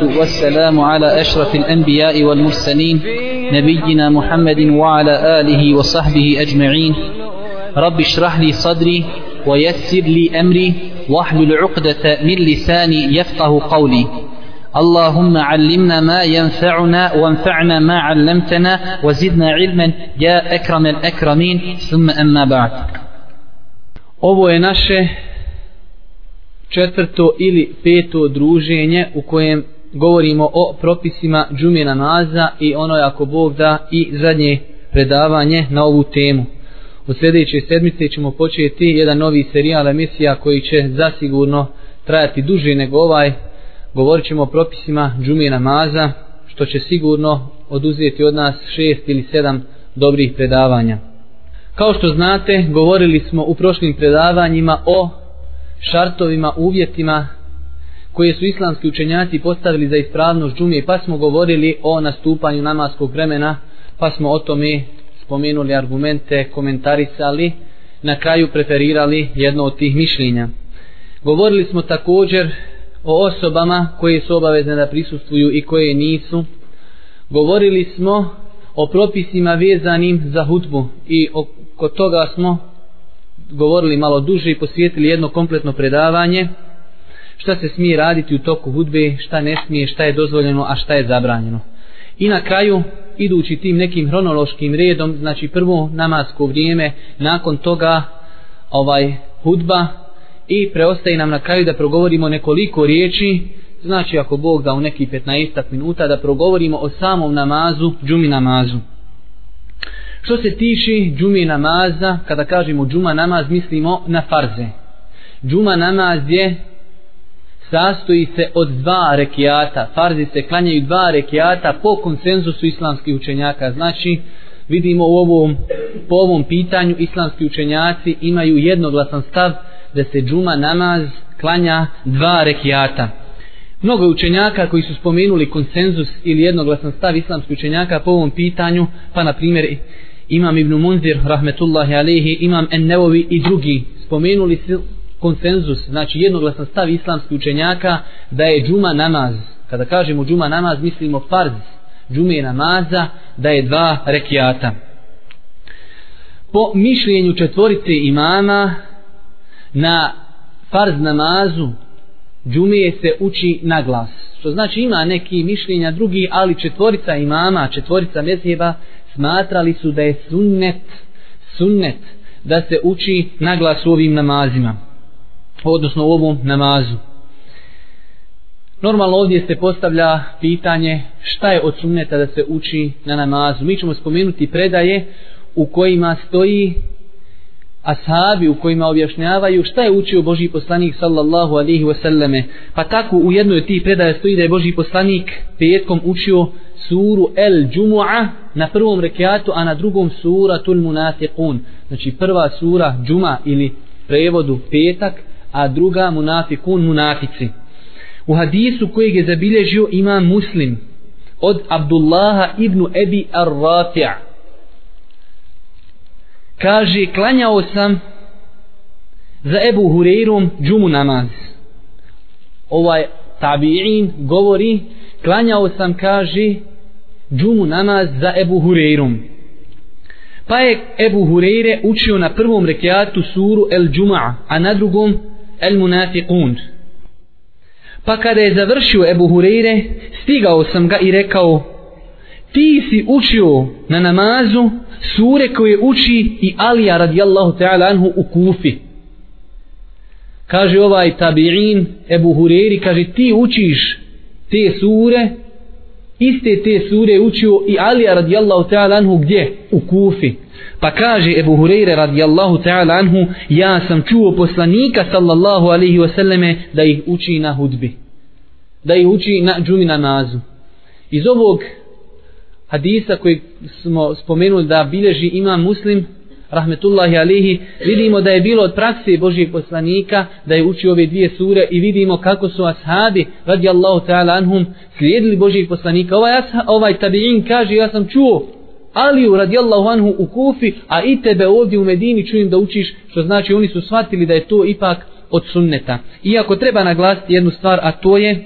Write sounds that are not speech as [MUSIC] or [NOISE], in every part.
والسلام على أشرف الأنبياء والمرسلين نبينا محمد وعلى آله وصحبه أجمعين. رب اشرح لي صدري ويسر لي أمري واحلل عقدة من لساني يفقه قولي. اللهم علمنا ما ينفعنا وانفعنا ما علمتنا وزدنا علما. يا أكرم الأكرمين. ثم أما بعد. Ovo je naše četvrto ili peto druženje u kojem govorimo o propisima džumije namaza i ono je ako Bog da i zadnje predavanje na ovu temu. U sljedećoj sedmice ćemo početi jedan novi serijal emisija koji će zasigurno trajati duže nego ovaj. Govorit ćemo o propisima džumije namaza što će sigurno oduzeti od nas šest ili sedam dobrih predavanja. Kao što znate, govorili smo u prošlim predavanjima o šartovima, uvjetima koje su islamski učenjaci postavili za ispravnost džumije, pa smo govorili o nastupanju namaskog vremena, pa smo o tome spomenuli argumente, komentarisali, na kraju preferirali jedno od tih mišljenja. Govorili smo također o osobama koje su obavezne da prisustvuju i koje nisu. Govorili smo o propisima vezanim za hutbu i oko toga smo govorili malo duže i posvijetili jedno kompletno predavanje šta se smije raditi u toku hudbe, šta ne smije, šta je dozvoljeno, a šta je zabranjeno. I na kraju, idući tim nekim hronološkim redom, znači prvo namasko vrijeme, nakon toga ovaj hudba i preostaje nam na kraju da progovorimo nekoliko riječi, znači ako Bog da u neki 15 minuta da progovorimo o samom namazu, džumi namazu. Što se tiši džumi namaza, kada kažemo džuma namaz, mislimo na farze. Džuma namaz je sastoji se od dva rekiata. Farzi se klanjaju dva rekiata po konsenzusu islamskih učenjaka. Znači, vidimo u ovom, po ovom pitanju islamski učenjaci imaju jednoglasan stav da se džuma namaz klanja dva rekiata. Mnogo učenjaka koji su spomenuli konsenzus ili jednoglasan stav islamskih učenjaka po ovom pitanju, pa na primjer imam Ibn Munzir, rahmetullahi alihi, imam Ennevovi i drugi, spomenuli su konsenzus, znači jednoglasan stav islamskih učenjaka da je džuma namaz. Kada kažemo džuma namaz, mislimo farz džume namaza, da je dva rekiata. Po mišljenju četvorice imama na farz namazu džume se uči na glas. Što znači ima neki mišljenja drugi, ali četvorica imama, četvorica mezheba smatrali su da je sunnet, sunnet da se uči na glas u ovim namazima odnosno u ovom namazu. Normalno ovdje se postavlja pitanje šta je od sunneta da se uči na namazu. Mi ćemo spomenuti predaje u kojima stoji ashabi u kojima objašnjavaju šta je učio Boži poslanik sallallahu alihi wasallame. Pa tako u jednoj od tih predaja stoji da je Boži poslanik petkom učio suru El Džumu'a na prvom rekiatu, a na drugom sura Tul Munafiqun. Znači prva sura Džuma ili prevodu petak, a druga munafikun munafici. U hadisu kojeg je zabilježio ima muslim od Abdullaha ibn Ebi Ar-Rafi'a. Kaže, klanjao sam za Ebu Hureyrom džumu namaz. Ovaj tabi'in govori, klanjao sam, kaže, džumu namaz za Ebu Hureyrom Pa je Ebu Hureyre učio na prvom rekiatu suru El Džuma a na drugom El Munafiqun. Pa kada je završio Ebu Hureyre, stigao sam ga i rekao, ti si učio na namazu sure koje uči i Alija radijallahu ta'ala anhu u Kufi. Kaže ovaj tabi'in Ebu Hureyri, kaže ti učiš te sure, iste te sure učio i Alija radijallahu ta'ala anhu gdje? U Kufi. Pa kaže Ebu Hureyre radijallahu ta'ala anhu, ja sam čuo poslanika sallallahu alaihi wasallame da ih uči na hudbi. Da ih uči na džumi namazu. Iz ovog hadisa koji smo spomenuli da bileži ima muslim, rahmetullahi alihi, vidimo da je bilo od prakse Božijeg poslanika da je učio ove dvije sure i vidimo kako su ashabi radijallahu ta'ala anhum slijedili Božijeg poslanika. Ovaj, ovaj tabi'in kaže ja sam čuo Aliju radijallahu anhu u Kufi, a i tebe ovdje u Medini čujem da učiš, što znači oni su shvatili da je to ipak od sunneta. Iako treba naglasiti jednu stvar, a to je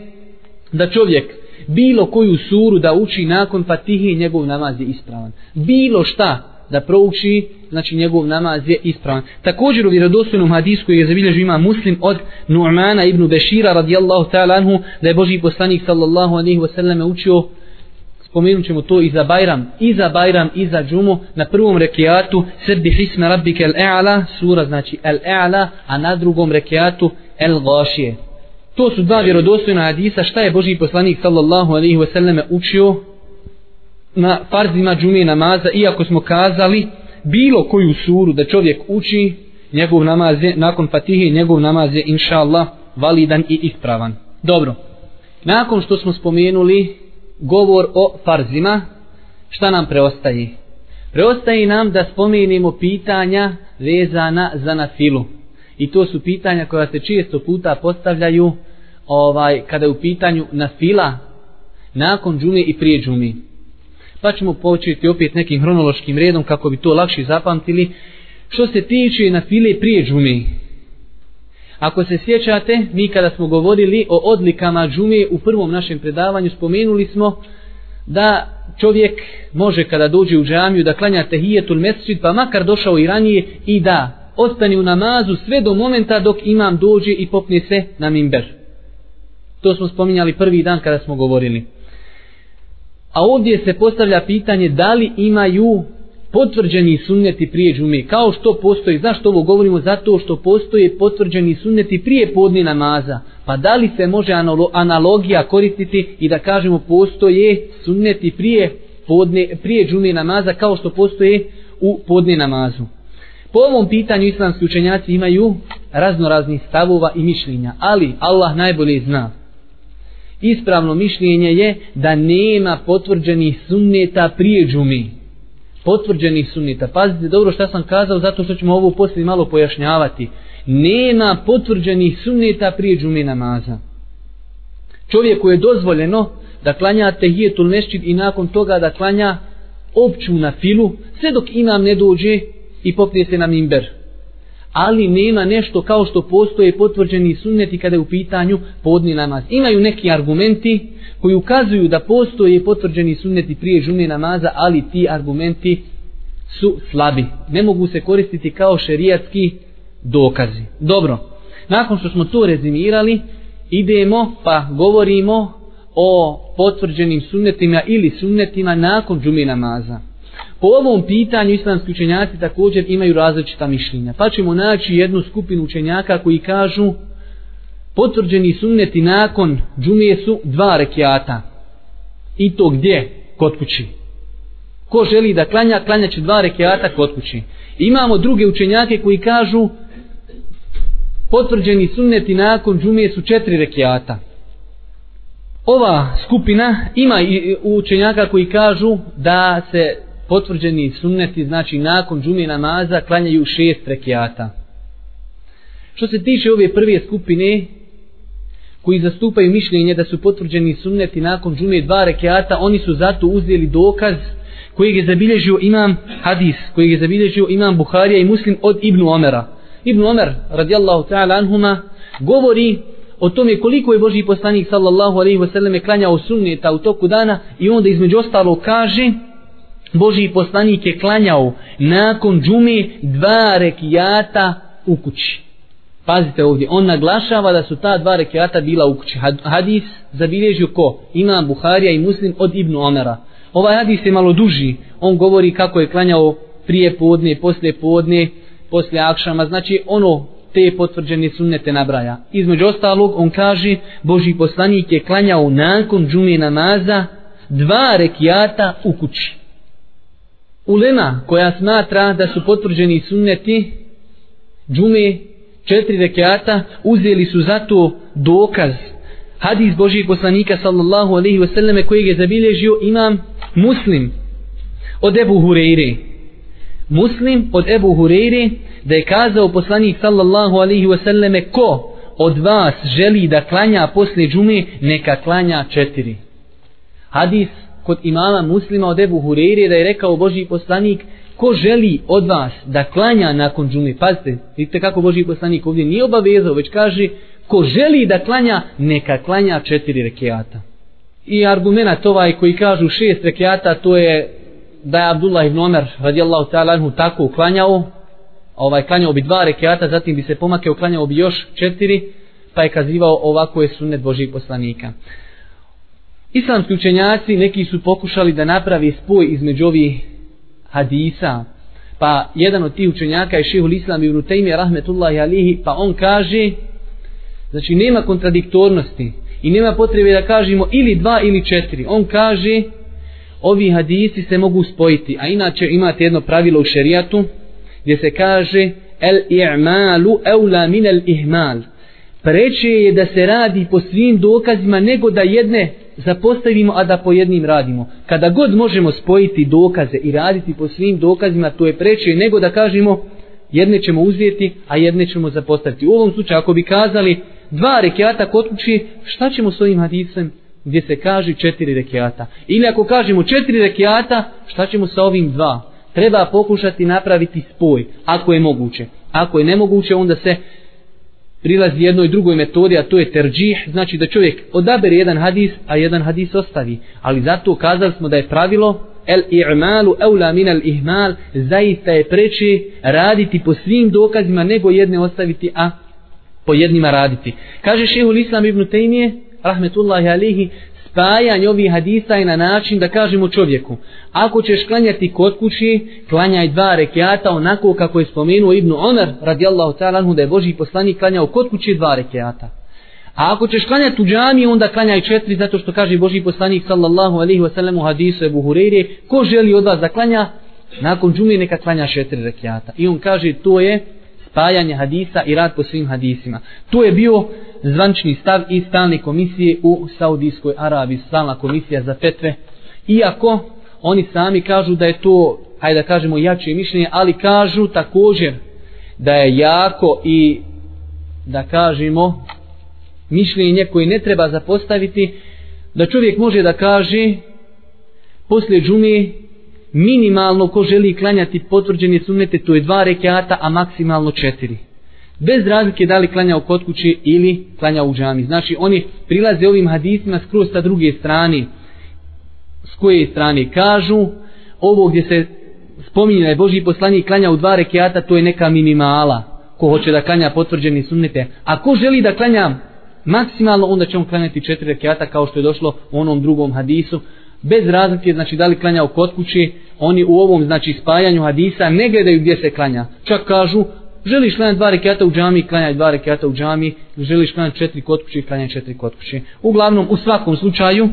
da čovjek bilo koju suru da uči nakon fatihe njegov namaz je ispravan. Bilo šta da prouči, znači njegov namaz je ispravan. Također u vjerodostojnom hadisku je zabilježio ima muslim od Nu'mana ibn Bešira radijallahu ta'ala anhu da je Boži poslanik sallallahu alaihi wasallam učio spomenut ćemo to i za Bajram, i za Bajram, i za Džumu, na prvom rekiatu, Srbi hisme rabbike el-e'ala, sura znači el-e'ala, a na drugom rekiatu el-gašije. To su dva vjerodostojna hadisa, šta je Boži poslanik sallallahu alaihi wasallam učio na farzima džume namaza, iako smo kazali bilo koju suru da čovjek uči, njegov namaz je, nakon fatihe, njegov namaz je, inša Allah, validan i ispravan. Dobro, nakon što smo spomenuli govor o farzima, šta nam preostaje? Preostaje nam da spomenimo pitanja vezana za nafilu. I to su pitanja koja se često puta postavljaju ovaj kada je u pitanju nafila nakon džume i prije džume. Pa ćemo početi opet nekim hronološkim redom kako bi to lakše zapamtili. Što se tiče nafile prije džume, Ako se sjećate, mi kada smo govorili o odlikama džume u prvom našem predavanju, spomenuli smo da čovjek može kada dođe u džamiju da klanja tehijetul mesčid, pa makar došao i ranije i da ostane u namazu sve do momenta dok imam dođe i popne se na mimber. To smo spominjali prvi dan kada smo govorili. A ovdje se postavlja pitanje da li imaju potvrđeni sunneti prije džume. Kao što postoji, zašto ovo govorimo? Zato što postoje potvrđeni sunneti prije podne namaza. Pa da li se može analogija koristiti i da kažemo postoje sunneti prije, podne, prije džume namaza kao što postoje u podne namazu. Po ovom pitanju islamski učenjaci imaju razno raznih stavova i mišljenja, ali Allah najbolje zna. Ispravno mišljenje je da nema potvrđenih sunneta prije džumi potvrđenih sunnita. Pazite dobro šta sam kazao, zato što ćemo ovo poslije malo pojašnjavati. Nema potvrđenih sunnita prije džume namaza. Čovjeku je dozvoljeno da klanja tehijetul mešćid i nakon toga da klanja opću na filu, sve dok imam ne dođe i popnije se na mimber. Ali nema nešto kao što postoje potvrđeni sunneti kada je u pitanju podni namaz. Imaju neki argumenti, koji ukazuju da postoje potvrđeni sunneti prije žume namaza, ali ti argumenti su slabi. Ne mogu se koristiti kao šerijatski dokazi. Dobro, nakon što smo to rezimirali, idemo pa govorimo o potvrđenim sunnetima ili sunnetima nakon džume namaza. Po ovom pitanju islamski učenjaci također imaju različita mišljenja. Pa ćemo naći jednu skupinu učenjaka koji kažu potvrđeni sunneti nakon džumije su dva rekiata. I to gdje? Kod kući. Ko želi da klanja, klanja će dva rekiata kod kući. Imamo druge učenjake koji kažu potvrđeni sunneti nakon džumije su četiri rekiata. Ova skupina ima i učenjaka koji kažu da se potvrđeni sunneti, znači nakon džumije namaza, klanjaju šest rekiata. Što se tiče ove prve skupine, koji zastupaju mišljenje da su potvrđeni sunneti nakon džume dva rekiata, oni su zato uzeli dokaz koji je zabilježio imam hadis, koji je zabilježio imam Buharija i muslim od Ibnu Omera. Ibnu Omer, radijallahu ta'ala anhuma, govori o tome koliko je Boži poslanik sallallahu alaihi wasallam klanjao sunneta u toku dana i onda između ostalo kaže Boži poslanik je klanjao nakon džume dva rekiata u kući. Pazite ovdje, on naglašava da su ta dva rekiata bila u kući. Hadis zabilježio ko? Imam Buharija i Muslim od Ibnu Omera. Ovaj hadis je malo duži. On govori kako je klanjao prije podne, poslije podne, poslije akšama. Znači ono te potvrđene sunnete nabraja. Između ostalog on kaže Boži poslanik je klanjao nakon džume namaza dva rekiata u kući. Ulema koja smatra da su potvrđeni sunneti džume četiri rekiata uzeli su zato dokaz. Hadis Božijeg poslanika sallallahu alaihi ve selleme kojeg je zabilježio imam muslim od Ebu Hureyre. Muslim od Ebu Hureyre da je kazao poslanik sallallahu alaihi ve selleme ko od vas želi da klanja posle džume neka klanja četiri. Hadis kod imama muslima od Ebu Hureyre da je rekao Boži poslanik ko želi od vas da klanja nakon džume, pazite, vidite kako Boži poslanik ovdje nije obavezao, već kaže ko želi da klanja, neka klanja četiri rekiata. I argument ovaj koji kažu šest rekiata, to je da je Abdullah ibn Omer radijallahu ta'ala anhu tako uklanjao, ovaj klanjao bi dva rekiata, zatim bi se pomakao, klanjao bi još četiri, pa je kazivao ovako je sunnet Božih poslanika. Islamski učenjaci neki su pokušali da napravi spoj između ovih hadisa, pa jedan od tih učenjaka je šehul Islam ibn Taymi rahmetullahi alihi, pa on kaže, znači nema kontradiktornosti i nema potrebe da kažemo ili dva ili četiri. On kaže, ovi hadisi se mogu spojiti, a inače imate jedno pravilo u šerijatu, gdje se kaže, el i'malu eula min el ihmal. Pa preče je da se radi po svim dokazima nego da jedne zapostavimo, a da po jednim radimo. Kada god možemo spojiti dokaze i raditi po svim dokazima, to je preče nego da kažemo jedne ćemo uzeti, a jedne ćemo zapostaviti. U ovom slučaju, ako bi kazali dva rekiata kod kući, šta ćemo s ovim hadisem gdje se kaže četiri rekiata? Ili ako kažemo četiri rekiata, šta ćemo sa ovim dva? Treba pokušati napraviti spoj, ako je moguće. Ako je nemoguće, onda se prilazi jednoj drugoj metodi, a to je terđih, znači da čovjek odabere jedan hadis, a jedan hadis ostavi. Ali zato kazali smo da je pravilo el i'malu eula min al ihmal zaista je preče raditi po svim dokazima nego jedne ostaviti, a po jednima raditi. Kaže šehu Islam ibn Tejmije, rahmetullahi alihi, spajanje ovih hadisa je na način da kažemo čovjeku, ako ćeš klanjati kod kući, klanjaj dva rekiata onako kako je spomenuo Ibn Omer, radijallahu ta'ala, da je Boži poslanik klanjao kod kući dva rekiata. A ako ćeš klanjati u džami, onda klanjaj četiri, zato što kaže Boži poslanik sallallahu alaihi wa sallam u hadisu Ebu Hureyre, ko želi od vas da klanja, nakon džumi neka klanja četiri rekiata. I on kaže, to je spajanje hadisa i rad po svim hadisima. To je bio zvančni stav i stalne komisije u Saudijskoj Arabiji, stalna komisija za petve. Iako oni sami kažu da je to, hajde da kažemo, jače mišljenje, ali kažu također da je jako i da kažemo mišljenje koje ne treba zapostaviti, da čovjek može da kaže poslije džume minimalno ko želi klanjati potvrđene sunnete, to je dva rekiata, a maksimalno četiri. Bez razlike da li klanjao kod kuće ili klanjao u džami. Znači oni prilaze ovim hadisima skroz sa druge strane. S koje strane kažu, ovo gdje se spominje da je Boži poslanik klanja u dva rekiata, to je neka minimala. Ko hoće da klanja potvrđeni sunnete. A ko želi da klanja maksimalno, onda ćemo klanjati četiri rekiata kao što je došlo u onom drugom hadisu bez razlike, znači da li klanja u kod kuće, oni u ovom znači spajanju hadisa ne gledaju gdje se klanja. Čak kažu, želiš klanjati dva rekiata u džami, klanjaj dva rekiata u džami, želiš klanjati četiri kod kuće, klanjaj četiri kod kuće. Uglavnom, u svakom slučaju,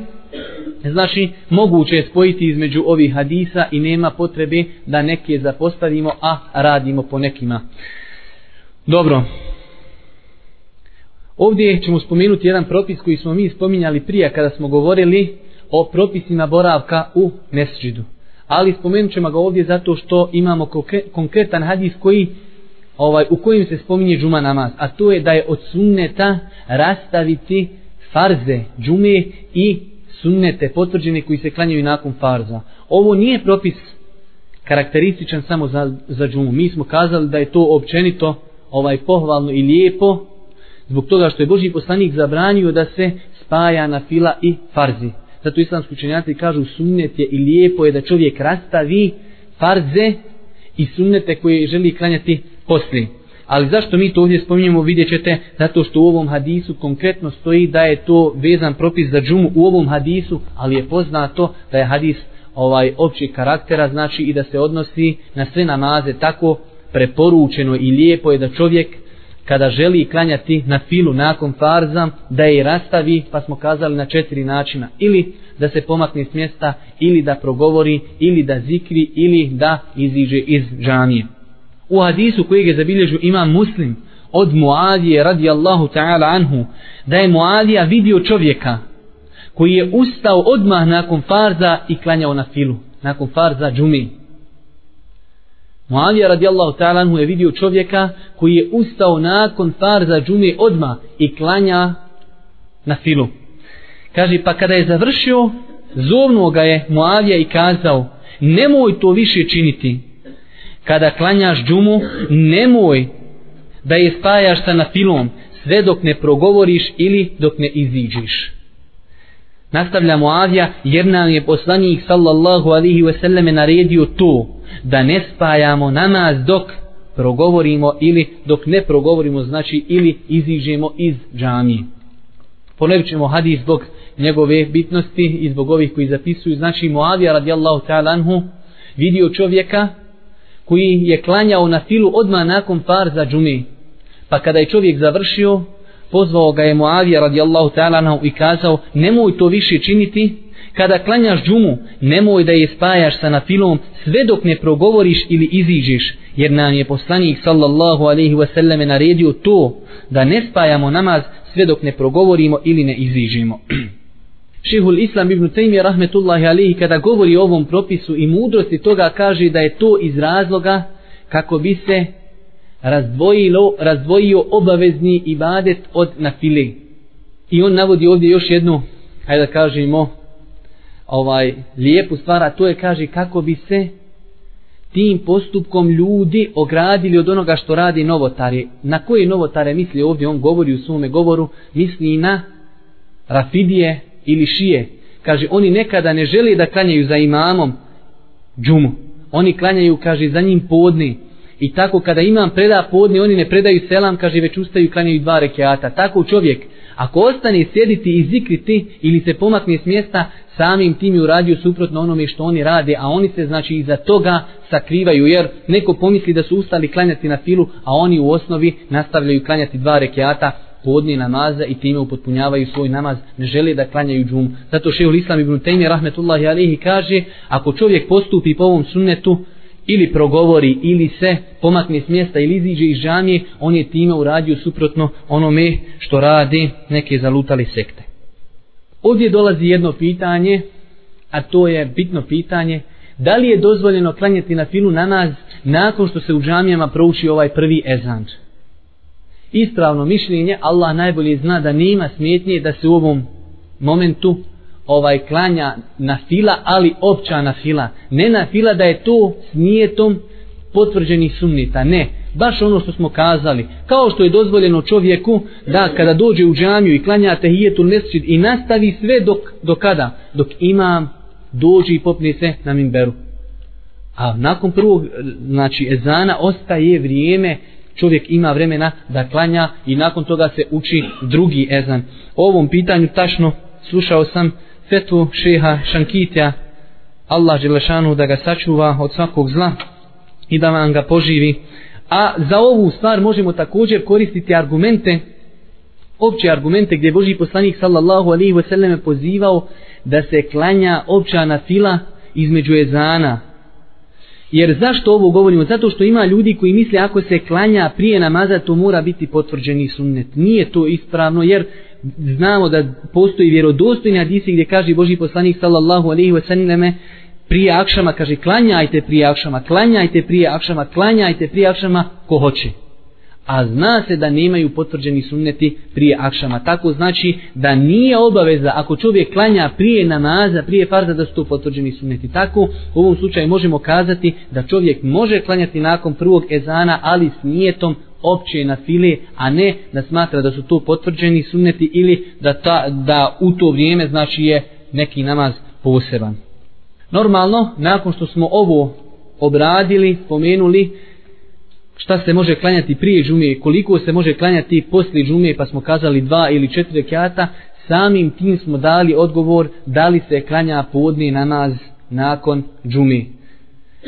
znači, moguće je spojiti između ovih hadisa i nema potrebe da neke zapostavimo, a radimo po nekima. Dobro. Ovdje ćemo spomenuti jedan propis koji smo mi spominjali prije kada smo govorili o propisima boravka u mesđidu. Ali spomenut ćemo ga ovdje zato što imamo konkretan hadis koji ovaj u kojim se spominje džuma namaz, a to je da je od sunneta rastaviti farze džume i sunnete potvrđene koji se klanjaju nakon farza. Ovo nije propis karakterističan samo za, za džumu. Mi smo kazali da je to općenito ovaj pohvalno i lijepo zbog toga što je Boži poslanik zabranio da se spaja na fila i farzi. Zato islamski učenjaci kažu sunnet je i lijepo je da čovjek rastavi farze i sunnete koje želi klanjati poslije. Ali zašto mi to ovdje spominjemo, vidjet ćete, zato što u ovom hadisu konkretno stoji da je to vezan propis za džumu u ovom hadisu, ali je poznato da je hadis ovaj općeg karaktera, znači i da se odnosi na sve namaze tako preporučeno i lijepo je da čovjek kada želi klanjati na filu nakon farza, da je rastavi, pa smo kazali na četiri načina. Ili da se pomakne s mjesta, ili da progovori, ili da zikri, ili da iziđe iz džanije. U hadisu kojeg je zabilježio ima muslim od Muadije radijallahu ta'ala anhu, da je Muadija vidio čovjeka koji je ustao odmah nakon farza i klanjao na filu, nakon farza džumi. Muavija radijallahu ta'ala anhu je vidio čovjeka koji je ustao nakon farza džume odma i klanja na filu. Kaže, pa kada je završio, zovnuo ga je Muavija i kazao, nemoj to više činiti. Kada klanjaš džumu, nemoj da je spajaš sa na filom. sve dok ne progovoriš ili dok ne iziđeš. Nastavlja Muavija jer nam je poslanik sallallahu alihi wasallam naredio to da ne spajamo namaz dok progovorimo ili dok ne progovorimo znači ili iziđemo iz džamije. Ponovit ćemo hadis zbog njegove bitnosti i zbog ovih koji zapisuju. Znači Muavija radijallahu ta'ala anhu vidio čovjeka koji je klanjao na filu odmah nakon farza džumi. Pa kada je čovjek završio, pozvao ga je Muavija radijallahu ta'ala anhu i kazao nemoj to više činiti. Kada klanjaš džumu nemoj da je spajaš sa nafilom sve dok ne progovoriš ili iziđeš jer nam je poslanik sallallahu alaihi wasallam naredio to da ne spajamo namaz sve dok ne progovorimo ili ne iziđemo. [CLEARS THROAT] Šehul Islam ibn Taymi rahmetullahi alihi kada govori o ovom propisu i mudrosti toga kaže da je to iz razloga kako bi se razdvojilo, razdvojio obavezni ibadet od nafile. I on navodi ovdje još jednu, hajde da kažemo, ovaj, lijepu stvar, a to je, kaže, kako bi se tim postupkom ljudi ogradili od onoga što radi novotare. Na koje novotare misli ovdje, on govori u svome govoru, misli na rafidije ili šije. Kaže, oni nekada ne žele da klanjaju za imamom džumu. Oni klanjaju, kaže, za njim podni. I tako kada imam preda podne, oni ne predaju selam, kaže, već ustaju i klanjaju dva rekiata. Tako čovjek, ako ostane sjediti i zikriti ili se pomakne s mjesta, samim tim je uradio suprotno onome što oni rade, a oni se znači iza toga sakrivaju, jer neko pomisli da su ustali klanjati na filu, a oni u osnovi nastavljaju klanjati dva rekiata podne namaza i time upotpunjavaju svoj namaz, ne žele da klanjaju džum. Zato šeho Islam ibn Taymi rahmetullahi alihi kaže, ako čovjek postupi po ovom sunnetu, ili progovori, ili se pomakne s mjesta, ili iziđe iz džamije, on je time uradio suprotno onome što radi neke zalutali sekte. Ovdje dolazi jedno pitanje, a to je bitno pitanje, da li je dozvoljeno klanjati na filu namaz nakon što se u džamijama prouči ovaj prvi ezan? Ispravno mišljenje, Allah najbolje zna da nema smetnje da se u ovom momentu ovaj klanja na fila, ali opća na fila. Ne na fila da je to s nijetom potvrđeni sunnita, ne. Baš ono što smo kazali. Kao što je dozvoljeno čovjeku da kada dođe u džamiju i klanja tehijetul mesčid i nastavi sve dok, do kada? Dok imam dođe i popne se na minberu. A nakon prvog znači ezana ostaje vrijeme čovjek ima vremena da klanja i nakon toga se uči drugi ezan. O ovom pitanju tačno slušao sam fetvu šeha Šankitja Allah Želešanu da ga sačuva od svakog zla i da vam ga poživi. A za ovu stvar možemo također koristiti argumente opće argumente gdje Boži poslanik sallallahu alaihi wasallam pozivao da se klanja opća na fila između ezana jer zašto ovo govorimo zato što ima ljudi koji misle ako se klanja prije namaza to mora biti potvrđeni sunnet nije to ispravno jer znamo da postoji vjerodostojni hadisi gdje kaže Boži poslanik sallallahu alaihi wasallame prije akšama, kaže klanjajte prije akšama, klanjajte prije akšama, klanjajte prije akšama ko hoće. A zna se da nemaju potvrđeni sunneti prije akšama. Tako znači da nije obaveza ako čovjek klanja prije namaza, prije farza da su to potvrđeni sunneti. Tako u ovom slučaju možemo kazati da čovjek može klanjati nakon prvog ezana, ali s nijetom opće na file, a ne da smatra da su to potvrđeni sunneti ili da, ta, da u to vrijeme znači je neki namaz poseban. Normalno, nakon što smo ovo obradili, pomenuli, šta se može klanjati prije džume, koliko se može klanjati poslije džume, pa smo kazali dva ili četiri rekiata, samim tim smo dali odgovor da li se klanja podni namaz nakon džume.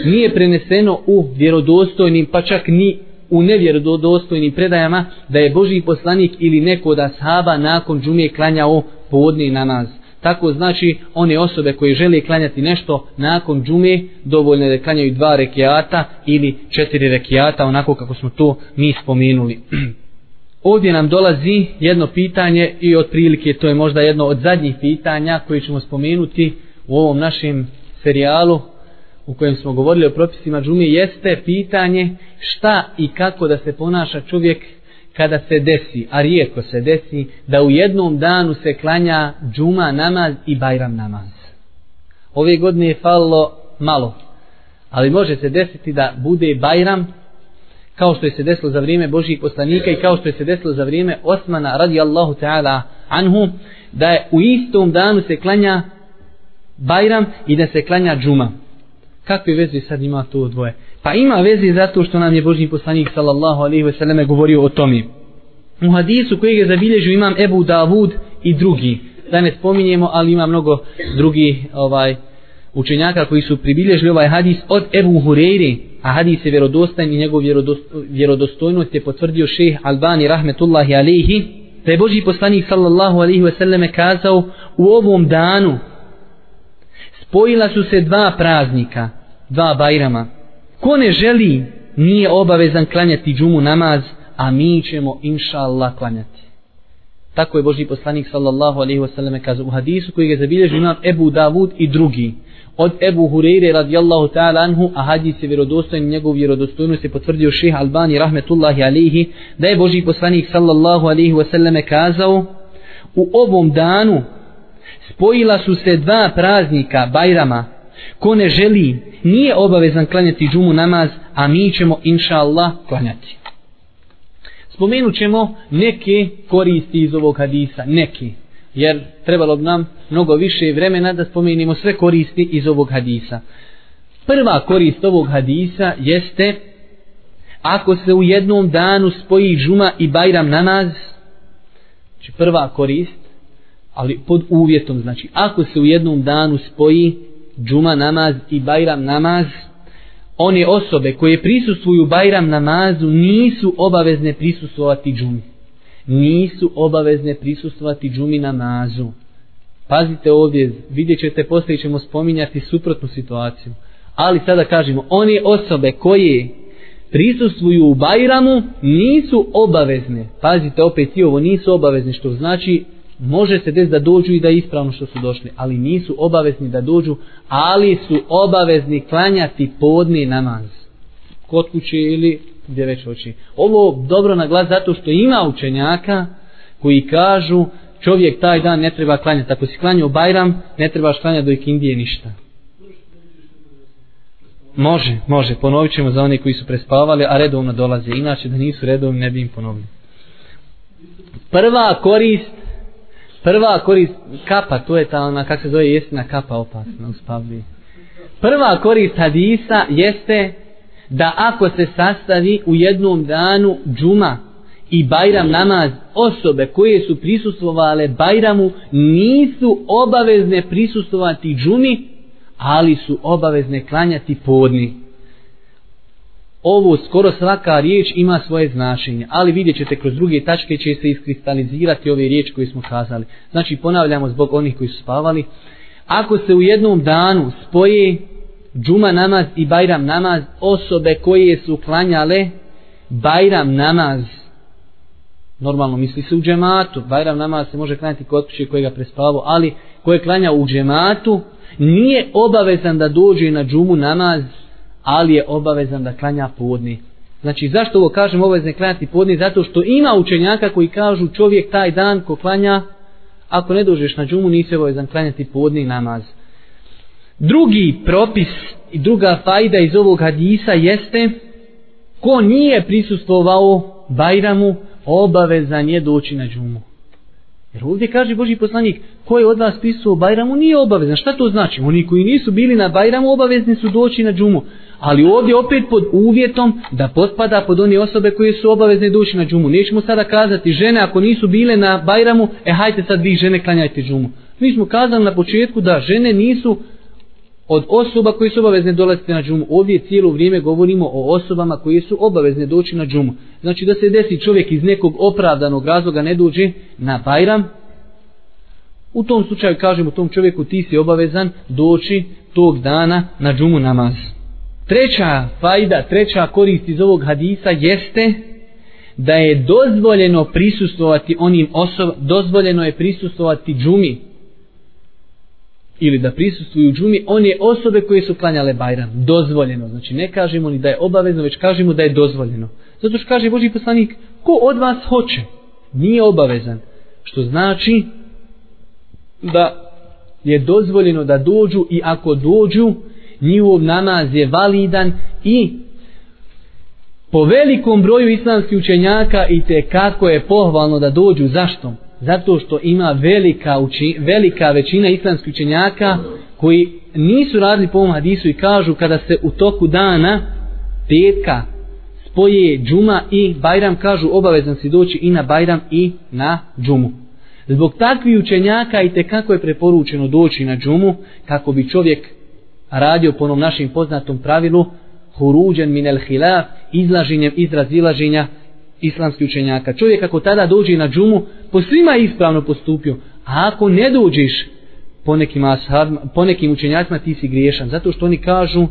Nije preneseno u vjerodostojnim, pa čak ni u nevjerodostojnim predajama da je Boži poslanik ili neko od ashaba nakon džume klanjao podni namaz. Tako znači one osobe koje žele klanjati nešto nakon džume dovoljno je da klanjaju dva rekiata ili četiri rekiata onako kako smo to mi spomenuli. [CLEARS THROAT] Ovdje nam dolazi jedno pitanje i otprilike to je možda jedno od zadnjih pitanja koje ćemo spomenuti u ovom našem serijalu u kojem smo govorili o propisima džume jeste pitanje šta i kako da se ponaša čovjek kada se desi, a rijetko se desi, da u jednom danu se klanja džuma namaz i bajram namaz. Ove godine je falilo malo, ali može se desiti da bude bajram kao što je se desilo za vrijeme Božih poslanika i kao što je se desilo za vrijeme Osmana radijallahu ta'ala anhu, da je u istom danu se klanja Bajram i da se klanja džuma. Kakve veze sad ima to dvoje? Pa ima veze zato što nam je Božji poslanik sallallahu alaihi ve selleme govorio o tome. U hadisu kojeg je zabilježio imam Ebu Davud i drugi. Da ne spominjemo, ali ima mnogo drugi ovaj, učenjaka koji su pribilježili ovaj hadis od Ebu Hureyri, a hadis je vjerodostan i njegov vjerodostojnost je potvrdio šeh Albani rahmetullahi alaihi, da je Božji poslanik sallallahu alaihi ve selleme kazao u ovom danu spojila su se dva praznika, dva bajrama. Ko ne želi, nije obavezan klanjati džumu namaz, a mi ćemo inša Allah klanjati. Tako je Boži poslanik sallallahu alaihi wasallam kazao u hadisu koji je zabilježio imam Ebu Davud i drugi. Od Ebu Hureyre radijallahu ta'ala anhu, a hadis je vjerodostojen, njegov vjerodostojnost je potvrdio šeha Albani rahmetullahi alaihi, da je Boži poslanik sallallahu alaihi wasallam kazao u ovom danu spojila su se dva praznika Bajrama. Ko ne želi, nije obavezan klanjati džumu namaz, a mi ćemo inša Allah klanjati. Spomenut ćemo neke koristi iz ovog hadisa, neke, jer trebalo bi nam mnogo više vremena da spomenimo sve koristi iz ovog hadisa. Prva korist ovog hadisa jeste ako se u jednom danu spoji džuma i bajram namaz, znači prva korist, ali pod uvjetom, znači ako se u jednom danu spoji džuma namaz i bajram namaz, one osobe koje prisustvuju Bajram namazu nisu obavezne prisustvovati džumi. Nisu obavezne prisustvovati džumi namazu. Pazite ovdje, vidjet ćete, poslije ćemo spominjati suprotnu situaciju. Ali sada kažemo, one osobe koje prisustvuju u Bajramu nisu obavezne. Pazite opet i ovo, nisu obavezne, što znači može se des da dođu i da ispravno što su došli, ali nisu obavezni da dođu, ali su obavezni klanjati podni namaz. Kod kuće ili gdje već hoće. Ovo dobro na glas zato što ima učenjaka koji kažu čovjek taj dan ne treba klanjati. Ako si klanjao Bajram, ne trebaš klanjati do ikindije ništa. Može, može, ponovit ćemo za one koji su prespavali, a redovno dolaze. Inače da nisu redovni, ne bi im ponovili. Prva korist Prva korist kapa, to je ta ona, kak se zove jesina kapa opasna u spavlji. Prva korist hadisa jeste da ako se sastavi u jednom danu džuma i bajram namaz osobe koje su prisustvovale bajramu nisu obavezne prisustvovati džumi, ali su obavezne klanjati podni ovo skoro svaka riječ ima svoje značenje, ali vidjet ćete kroz druge tačke će se iskristalizirati ove riječi koje smo kazali. Znači ponavljamo zbog onih koji su spavali. Ako se u jednom danu spoje džuma namaz i bajram namaz osobe koje su klanjale bajram namaz normalno misli se u džematu bajram namaz se može klanjati kod kuće koje ga prespavao ali koje klanja u džematu nije obavezan da dođe na džumu namaz ali je obavezan da klanja podni. Znači, zašto ovo kažem obavezan klanjati podni? Zato što ima učenjaka koji kažu čovjek taj dan ko klanja, ako ne dođeš na džumu, nisi obavezan klanjati podni namaz. Drugi propis i druga fajda iz ovog hadisa jeste ko nije prisustovao Bajramu, obavezan je doći na džumu. Jer ovdje kaže Boži poslanik, ko je od vas pisao Bajramu, nije obavezan. Šta to znači? Oni koji nisu bili na Bajramu, obavezni su doći na džumu. Ali ovdje opet pod uvjetom da potpada pod one osobe koje su obavezne doći na džumu. Nećemo sada kazati žene ako nisu bile na Bajramu, e hajte sad vi žene klanjajte džumu. Mi smo kazali na početku da žene nisu od osoba koji su obavezne dolaziti na džumu. Ovdje cijelo vrijeme govorimo o osobama koji su obavezne doći na džumu. Znači da se desi čovjek iz nekog opravdanog razloga ne dođe na Bajram, u tom slučaju kažemo tom čovjeku ti si obavezan doći tog dana na džumu namaz. Treća fajda, treća korist iz ovog hadisa jeste da je dozvoljeno prisustovati onim osob, dozvoljeno je prisustovati džumi ili da prisustuju džumi one osobe koje su klanjale Bajram. Dozvoljeno. Znači ne kažemo ni da je obavezno, već kažemo da je dozvoljeno. Zato što kaže Boži poslanik, ko od vas hoće, nije obavezan. Što znači da je dozvoljeno da dođu i ako dođu, njihov namaz je validan i po velikom broju islamskih učenjaka i te kako je pohvalno da dođu. Zašto? Zato što ima velika, uči, velika većina islamskih učenjaka koji nisu radili po ovom hadisu i kažu kada se u toku dana petka spoje džuma i bajram kažu obavezan si doći i na bajram i na džumu. Zbog takvih učenjaka i te kako je preporučeno doći na džumu kako bi čovjek radio po onom našim poznatom pravilu huruđen min el hilaf izlaženjem iz razilaženja islamskih učenjaka. Čovjek ako tada dođe na džumu po svima je ispravno postupio. A ako ne dođeš po nekim, ashab, po nekim učenjacima ti si griješan. Zato što oni kažu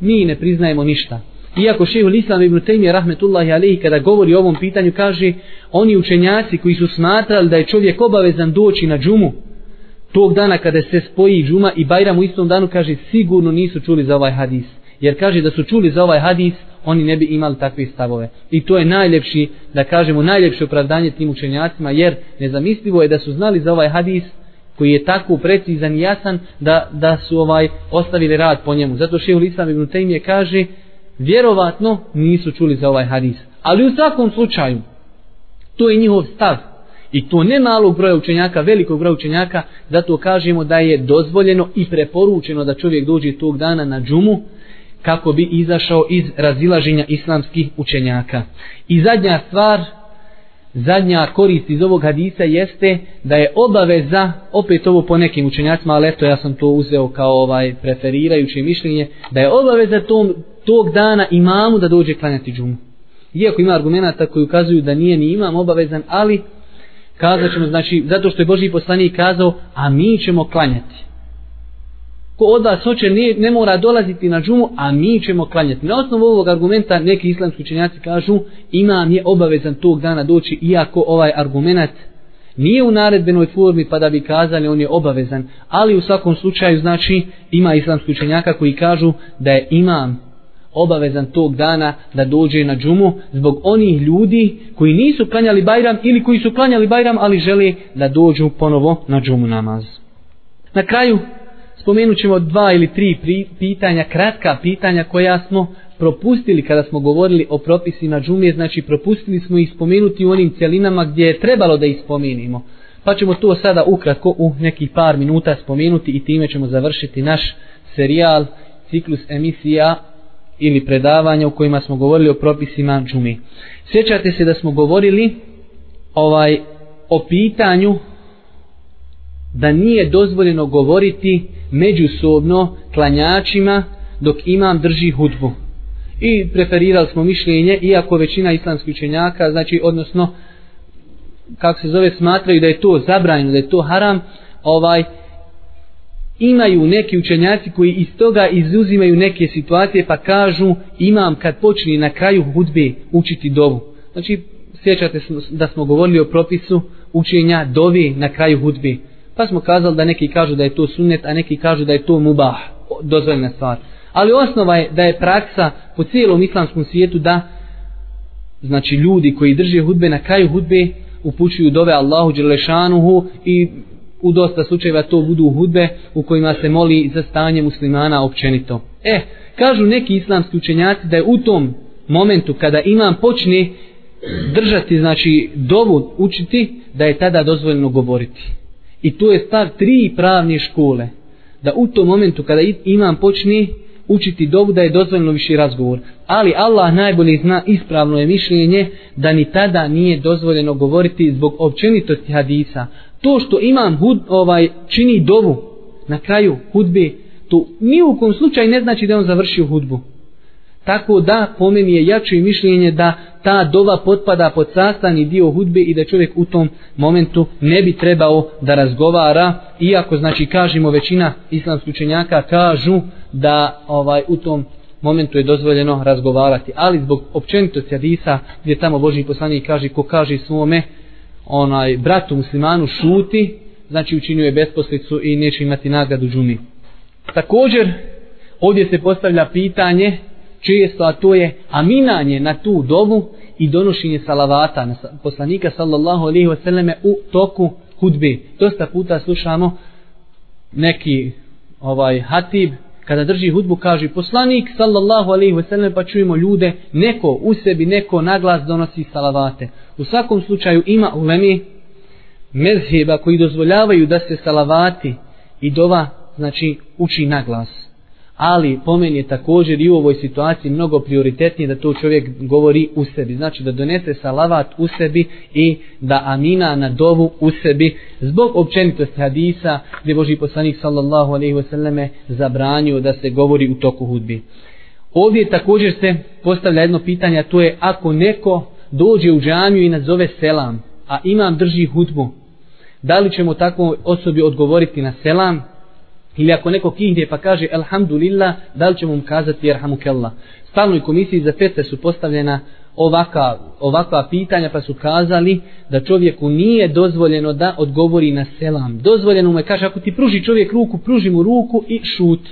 mi ne priznajemo ništa. Iako šehu Islam ibn Taymi rahmetullahi alaihi kada govori o ovom pitanju kaže oni učenjaci koji su smatrali da je čovjek obavezan doći na džumu tog dana kada se spoji džuma i bajram u istom danu kaže sigurno nisu čuli za ovaj hadis. Jer kaže da su čuli za ovaj hadis oni ne bi imali takve stavove. I to je najljepši, da kažemo, najljepše opravdanje tim učenjacima, jer nezamislivo je da su znali za ovaj hadis koji je tako precizan i jasan da, da su ovaj ostavili rad po njemu. Zato šehu Islam ibn Taymiye kaže, vjerovatno nisu čuli za ovaj hadis. Ali u svakom slučaju, to je njihov stav. I to ne malog broja učenjaka, velikog broja učenjaka, zato kažemo da je dozvoljeno i preporučeno da čovjek dođe tog dana na džumu, kako bi izašao iz razilaženja islamskih učenjaka. I zadnja stvar, zadnja korist iz ovog hadisa jeste da je obaveza, opet ovo po nekim učenjacima, ali eto ja sam to uzeo kao ovaj preferirajuće mišljenje, da je obaveza tom, tog dana imamu da dođe klanjati džumu. Iako ima argumenta koji ukazuju da nije ni imam obavezan, ali kazat ćemo, znači, zato što je Boži poslanik kazao, a mi ćemo klanjati ko od vas hoće ne, ne mora dolaziti na džumu, a mi ćemo klanjati. Na osnovu ovog argumenta neki islamski učenjaci kažu imam je obavezan tog dana doći, iako ovaj argument nije u naredbenoj formi pa da bi kazali on je obavezan, ali u svakom slučaju znači ima islamski učenjaka koji kažu da je imam obavezan tog dana da dođe na džumu zbog onih ljudi koji nisu klanjali bajram ili koji su klanjali bajram ali žele da dođu ponovo na džumu namaz. Na kraju spomenut ćemo dva ili tri pitanja, kratka pitanja koja smo propustili kada smo govorili o propisima džumije, znači propustili smo ih spomenuti u onim cjelinama gdje je trebalo da ih spomenimo. Pa ćemo to sada ukratko u nekih par minuta spomenuti i time ćemo završiti naš serijal, ciklus emisija ili predavanja u kojima smo govorili o propisima džumije. Sjećate se da smo govorili ovaj o pitanju da nije dozvoljeno govoriti međusobno klanjačima dok imam drži hudbu. I preferirali smo mišljenje, iako većina islamskih učenjaka, znači odnosno kako se zove, smatraju da je to zabranjeno, da je to haram, ovaj imaju neki učenjaci koji iz toga izuzimaju neke situacije pa kažu imam kad počne na kraju hudbe učiti dovu. Znači, sjećate da smo govorili o propisu učenja dovi na kraju hudbe. Pa smo kazali da neki kažu da je to sunnet, a neki kažu da je to mubah, dozvoljena stvar. Ali osnova je da je praksa po cijelom islamskom svijetu da znači ljudi koji drže hudbe na kraju hudbe upućuju dove Allahu Đelešanuhu i u dosta slučajeva to budu hudbe u kojima se moli za stanje muslimana općenito. E, kažu neki islamski učenjaci da je u tom momentu kada imam počne držati, znači dovu učiti, da je tada dozvoljeno govoriti. I to je stav tri pravne škole. Da u tom momentu kada imam počne učiti dovu da je dozvoljeno viši razgovor. Ali Allah najbolje zna ispravno je mišljenje da ni tada nije dozvoljeno govoriti zbog općenitosti hadisa. To što imam hud, ovaj čini dovu na kraju hudbe, to ni u kom slučaju ne znači da on završio hudbu. Tako da po meni je jače mišljenje da ta dova potpada pod sastavni dio hudbe i da čovjek u tom momentu ne bi trebao da razgovara, iako znači kažemo većina islamskih učenjaka kažu da ovaj u tom momentu je dozvoljeno razgovarati, ali zbog općenitosti hadisa gdje tamo Boži poslanik kaže ko kaže svome onaj bratu muslimanu šuti, znači učinio je besposlicu i neće imati nagradu džumi. Također ovdje se postavlja pitanje često, a to je aminanje na tu dovu i donošenje salavata na poslanika sallallahu alaihi wasallam u toku hudbe. Dosta puta slušamo neki ovaj hatib kada drži hudbu kaže poslanik sallallahu alaihi wasallam pa čujemo ljude neko u sebi neko naglas donosi salavate u svakom slučaju ima ulemi mezheba koji dozvoljavaju da se salavati i dova znači uči naglas ali pomen je također i u ovoj situaciji mnogo prioritetnije da to čovjek govori u sebi. Znači da donese salavat u sebi i da amina na dovu u sebi zbog općenitosti hadisa gdje Boži poslanik sallallahu alaihi wasallame zabranio da se govori u toku hudbi. Ovdje također se postavlja jedno pitanje, a to je ako neko dođe u džamiju i nazove selam, a imam drži hudbu, da li ćemo takvoj osobi odgovoriti na selam Ili ako neko kihne pa kaže Alhamdulillah, da li ćemo mu kazati Jerhamukallah. Stalnoj komisiji za fete su postavljena ovaka, ovakva pitanja pa su kazali da čovjeku nije dozvoljeno da odgovori na selam. Dozvoljeno mu je, kaže, ako ti pruži čovjek ruku, pruži mu ruku i šuti.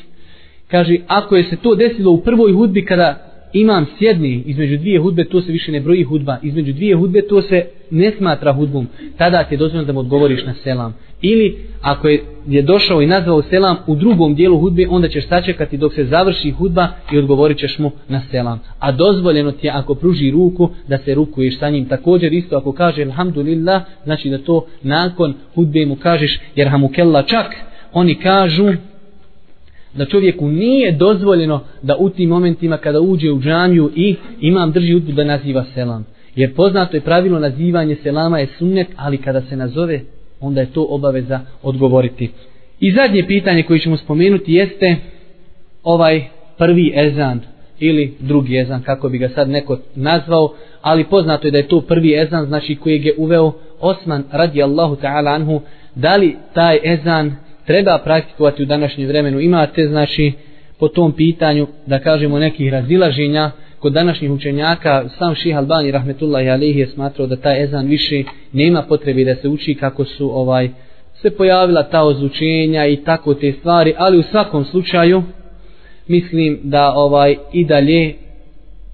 Kaže, ako je se to desilo u prvoj hudbi kada imam sjedni između dvije hudbe, to se više ne broji hudba. Između dvije hudbe to se ne smatra hudbom. Tada ti je dozvoljeno da mu odgovoriš na selam. Ili ako je, je došao i nazvao selam u drugom dijelu hudbe, onda ćeš sačekati dok se završi hudba i odgovorit ćeš mu na selam. A dozvoljeno ti je ako pruži ruku da se rukuješ sa njim. Također isto ako kaže alhamdulillah, znači da to nakon hudbe mu kažeš jer hamukella čak. Oni kažu da čovjeku nije dozvoljeno da u tim momentima kada uđe u džamiju i imam drži utbu da naziva selam. Jer poznato je pravilo nazivanje selama je sunnet, ali kada se nazove, onda je to obaveza odgovoriti. I zadnje pitanje koje ćemo spomenuti jeste ovaj prvi ezan ili drugi ezan, kako bi ga sad neko nazvao, ali poznato je da je to prvi ezan, znači kojeg je uveo Osman radijallahu ta'ala anhu, da li taj ezan treba praktikovati u današnjem vremenu. Imate, znači, po tom pitanju, da kažemo, nekih razilaženja kod današnjih učenjaka, sam Ših Albani, rahmetullahi alihi, je smatrao da taj ezan više nema potrebe da se uči kako su ovaj se pojavila ta ozvučenja i tako te stvari, ali u svakom slučaju mislim da ovaj i dalje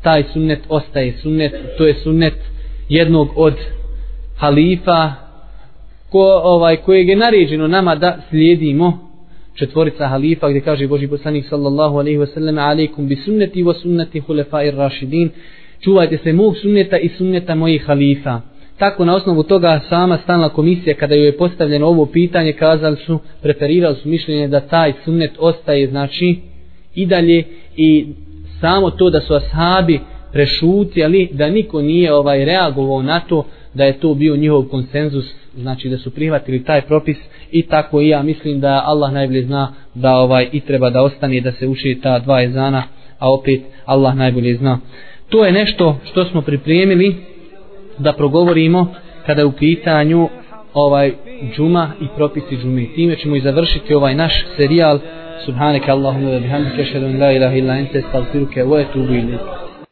taj sunnet ostaje sunnet, to je sunnet jednog od halifa ko, ovaj, kojeg je naređeno nama da slijedimo. Četvorica halifa gdje kaže Boži poslanik sallallahu alaihi wasallam alaikum bi sunneti wa sunneti hulefair rašidin. Čuvajte se mog sunneta i sunneta mojih halifa. Tako na osnovu toga sama stalna komisija kada joj je postavljeno ovo pitanje kazali su, preferirali su mišljenje da taj sunnet ostaje znači i dalje i samo to da su ashabi prešutjeli da niko nije ovaj reagovao na to da je to bio njihov konsenzus znači da su prihvatili taj propis i tako i ja mislim da Allah najbolje zna da ovaj i treba da ostane da se uči ta dva ezana a opet Allah najbolje zna. To je nešto što smo pripremili da progovorimo kada je u pitanju ovaj džuma i propisi džume. time ćemo i završiti ovaj naš serijal. Subhaneke Allahumma wa bihamdika ashhadu an la ilaha illa anta astaghfiruka wa atubu ilayk.